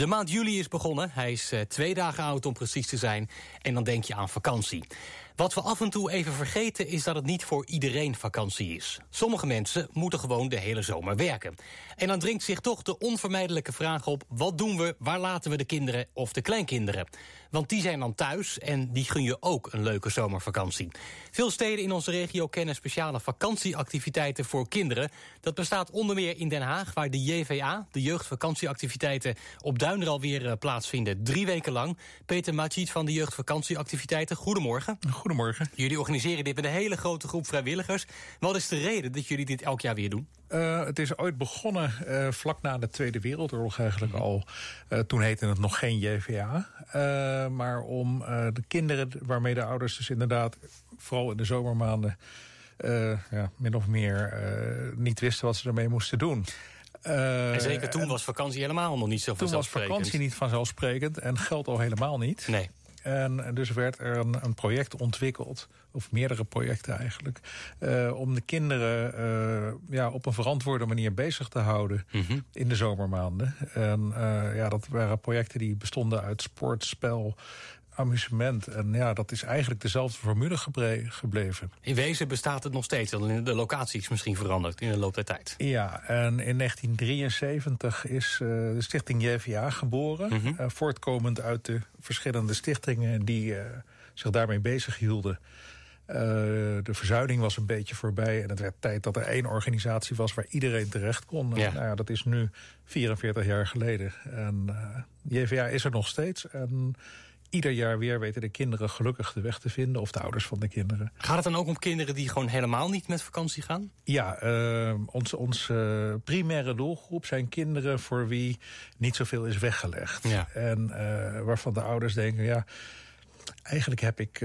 De maand juli is begonnen. Hij is uh, twee dagen oud om precies te zijn. En dan denk je aan vakantie. Wat we af en toe even vergeten is dat het niet voor iedereen vakantie is. Sommige mensen moeten gewoon de hele zomer werken. En dan dringt zich toch de onvermijdelijke vraag op... wat doen we, waar laten we de kinderen of de kleinkinderen? Want die zijn dan thuis en die gun je ook een leuke zomervakantie. Veel steden in onze regio kennen speciale vakantieactiviteiten voor kinderen. Dat bestaat onder meer in Den Haag, waar de JVA... de jeugdvakantieactiviteiten op Duinral weer uh, plaatsvinden. Drie weken lang. Peter Majid van de jeugdvakantieactiviteiten. Goedemorgen. Jullie organiseren dit met een hele grote groep vrijwilligers. Wat is de reden dat jullie dit elk jaar weer doen? Uh, het is ooit begonnen uh, vlak na de Tweede Wereldoorlog eigenlijk al. Uh, toen heette het nog geen JVA. maar om de kinderen waarmee de ouders dus inderdaad... vooral in de zomermaanden ja, min of meer niet wisten wat ze ermee moesten doen... Uh, en zeker toen was vakantie helemaal nog niet zo vanzelfsprekend. Toen was vakantie niet vanzelfsprekend en geld al helemaal niet. Nee. En dus werd er een, een project ontwikkeld, of meerdere projecten eigenlijk... Uh, om de kinderen uh, ja, op een verantwoorde manier bezig te houden mm -hmm. in de zomermaanden. En uh, ja, dat waren projecten die bestonden uit sport, spel, amusement. En ja, dat is eigenlijk dezelfde formule gebleven. In wezen bestaat het nog steeds, alleen de locatie is misschien veranderd in de loop der tijd. Ja, en in 1973 is uh, de stichting JVA geboren. Mm -hmm. uh, voortkomend uit de verschillende stichtingen die uh, zich daarmee bezig hielden. de verzuiling was een beetje voorbij. En het werd tijd dat er één organisatie was waar iedereen terecht kon. Ja. Nou ja, dat is nu 44 jaar geleden. En JVA is er nog steeds. En ieder jaar weer weten de kinderen gelukkig de weg te vinden... of de ouders van de kinderen. Gaat het dan ook om kinderen die gewoon helemaal niet met vakantie gaan? Ja, uh, onze ons, uh, primaire doelgroep zijn kinderen... voor wie niet zoveel is weggelegd. Ja. En uh, waarvan de ouders denken... ja. Eigenlijk heb ik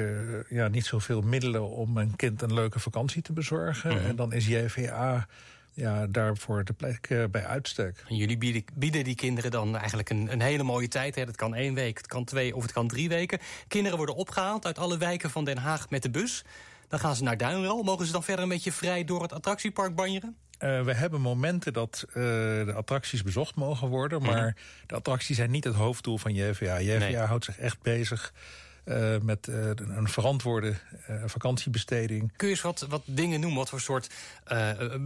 ja, niet zoveel middelen om mijn kind een leuke vakantie te bezorgen. Mm -hmm. En dan is JVA ja, daarvoor de plek uh, bij uitstek. En jullie bieden, bieden, die kinderen dan eigenlijk een, een hele mooie tijd. Hè? Dat kan één week, het kan twee of het kan drie weken. Kinderen worden opgehaald uit alle wijken van Den Haag met de bus. Dan gaan ze naar Duinral. Mogen ze dan verder een beetje vrij door het attractiepark banjeren? Uh, we hebben momenten dat uh, de attracties bezocht mogen worden. Maar mm -hmm. de attracties zijn niet het hoofddoel van JVA. JVA nee. houdt zich echt bezig uh, met uh, een verantwoorde uh, vakantiebesteding. Kun je eens wat, wat dingen noemen? Wat voor soort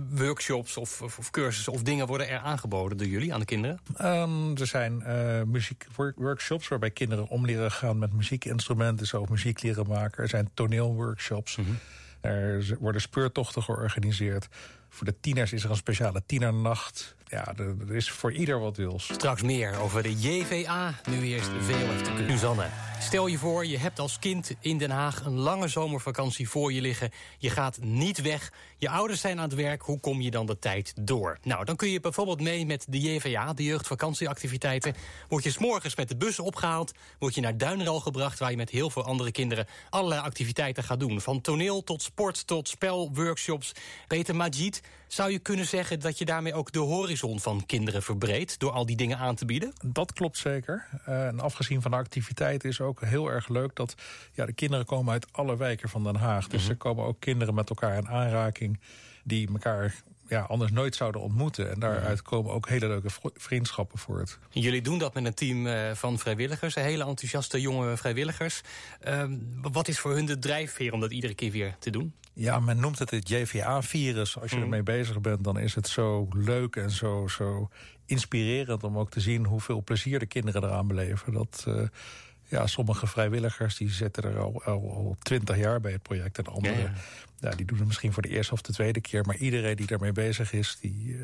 workshops of, of, of, cursussen of dingen worden er aangeboden door jullie aan de kinderen? Um, er zijn muziekworkshops waarbij kinderen om leren gaan met muziekinstrumenten. Zo muziek leren maken. Er zijn toneelworkshops. Mm -hmm. Er worden speurtochten georganiseerd. Voor de tieners is er een speciale tienernacht. Ja, er is voor ieder wat wils. Straks meer over de JVA. Nu eerst VOF. Suzanne, stel je voor, je hebt als kind in Den Haag... een lange zomervakantie voor je liggen. Je gaat niet weg. Je ouders zijn aan het werk. Hoe kom je dan de tijd door? Nou, dan kun je bijvoorbeeld mee met de JVA, de jeugdvakantieactiviteiten. Word je s'morgens met de bus opgehaald. Word je naar Duinral gebracht, waar je met heel veel andere kinderen... allerlei activiteiten gaat doen. Van toneel tot sport tot spel, workshops. Peter Majid, zou je kunnen zeggen dat je daarmee ook de horizon van kinderen verbreedt... door al die dingen aan te bieden? Dat klopt zeker. Uh, en afgezien van de activiteit is ook heel erg leuk... dat ja, de kinderen komen uit alle wijken van Den Haag. Dus mm -hmm. er komen ook kinderen met elkaar in aanraking... die elkaar ja, anders nooit zouden ontmoeten. En daaruit komen ook hele leuke vriendschappen voort. Jullie doen dat met een team uh, van vrijwilligers, hele enthousiaste jonge vrijwilligers. Uh, wat is voor hun de drijfveer om dat iedere keer weer te doen? Ja, men noemt het het JVA-virus. Als je mm. ermee bezig bent, dan is het zo leuk en zo, zo inspirerend... om ook te zien hoeveel plezier de kinderen eraan beleven. Dat... Uh, ja, sommige vrijwilligers die zitten er al, al, twintig jaar bij het project. En anderen ja, ja. ja, die doen het misschien voor de eerste of de tweede keer. Maar iedereen die daarmee bezig is, die uh,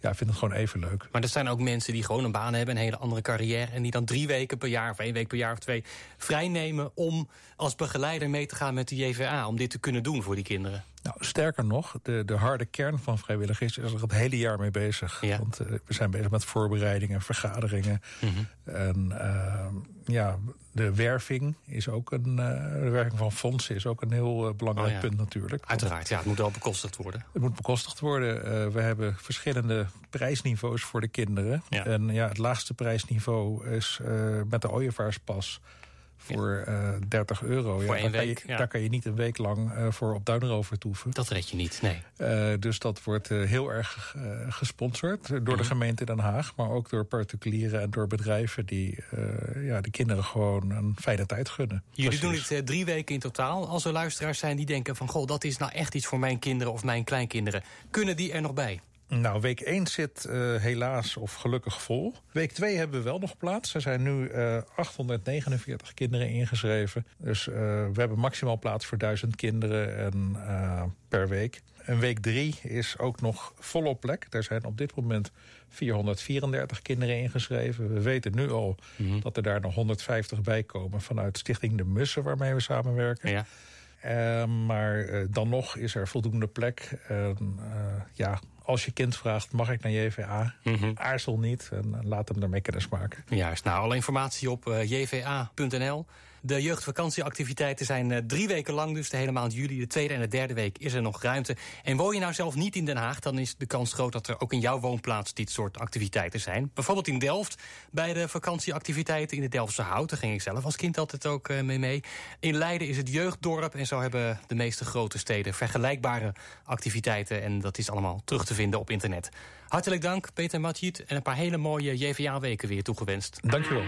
ja, vindt het gewoon even leuk. Maar er zijn ook mensen die gewoon een baan hebben, een hele andere carrière... en die dan drie weken per jaar of één week per jaar of twee vrijnemen... om als begeleider mee te gaan met de JVA, om dit te kunnen doen voor die kinderen. Nou, sterker nog, de, de harde kern van vrijwilligers is er het hele jaar mee bezig. Ja. Want uh, we zijn bezig met voorbereidingen, vergaderingen. Mm -hmm. En uh, ja, de werving is ook een. Uh, de werving van fondsen is ook een heel belangrijk oh ja. punt natuurlijk. Uiteraard, ja, het moet wel bekostigd worden. Het moet bekostigd worden. we hebben verschillende prijsniveaus voor de kinderen. Ja. En ja, het laagste prijsniveau is met de ooievaarspas voor ja. 30 euro. Voor ja, daar, week, kan je, daar kan je niet een week lang voor op Duinrover toeven. Dat red je niet, nee. Uh, dus dat wordt heel erg gesponsord door de Mhm. gemeente Den Haag... maar ook door particulieren en door bedrijven... die ja, de kinderen gewoon een fijne tijd gunnen. Jullie doen dit drie weken in totaal. Als er luisteraars zijn die denken van... goh, dat is nou echt iets voor mijn kinderen of mijn kleinkinderen. Kunnen die er nog bij? Nou, week 1 zit uh, helaas of gelukkig vol. Week 2 hebben we wel nog plaats. Er zijn nu uh, 849 kinderen ingeschreven. Dus uh, we hebben maximaal plaats voor 1000 kinderen en, per week. En week 3 is ook nog volop plek. Er zijn op dit moment 434 kinderen ingeschreven. We weten nu al mm -hmm. dat er daar nog 150 bij komen... vanuit Stichting De Mussen, waarmee we samenwerken. Ja. Uh, maar uh, dan nog is er voldoende plek. Uh, ja, als je kind vraagt, mag ik naar JVA? Mm -hmm. Aarzel niet en laat hem ermee kennis maken. Juist, nou, alle informatie op uh, jva.nl. De jeugdvakantieactiviteiten zijn uh, drie weken lang, dus de hele maand juli. De tweede en de derde week is er nog ruimte. En woon je nou zelf niet in Den Haag, dan is de kans groot dat er ook in jouw woonplaats dit soort activiteiten zijn. Bijvoorbeeld in Delft, bij de vakantieactiviteiten in de Delftse Hout. Daar ging ik zelf als kind altijd ook uh, mee mee. In Leiden is het jeugddorp en zo hebben de meeste grote steden vergelijkbare activiteiten. En dat is allemaal terug te vinden op internet. Hartelijk dank, Peter Matjiet, en een paar hele mooie JVA-weken weer toegewenst. Dankjewel.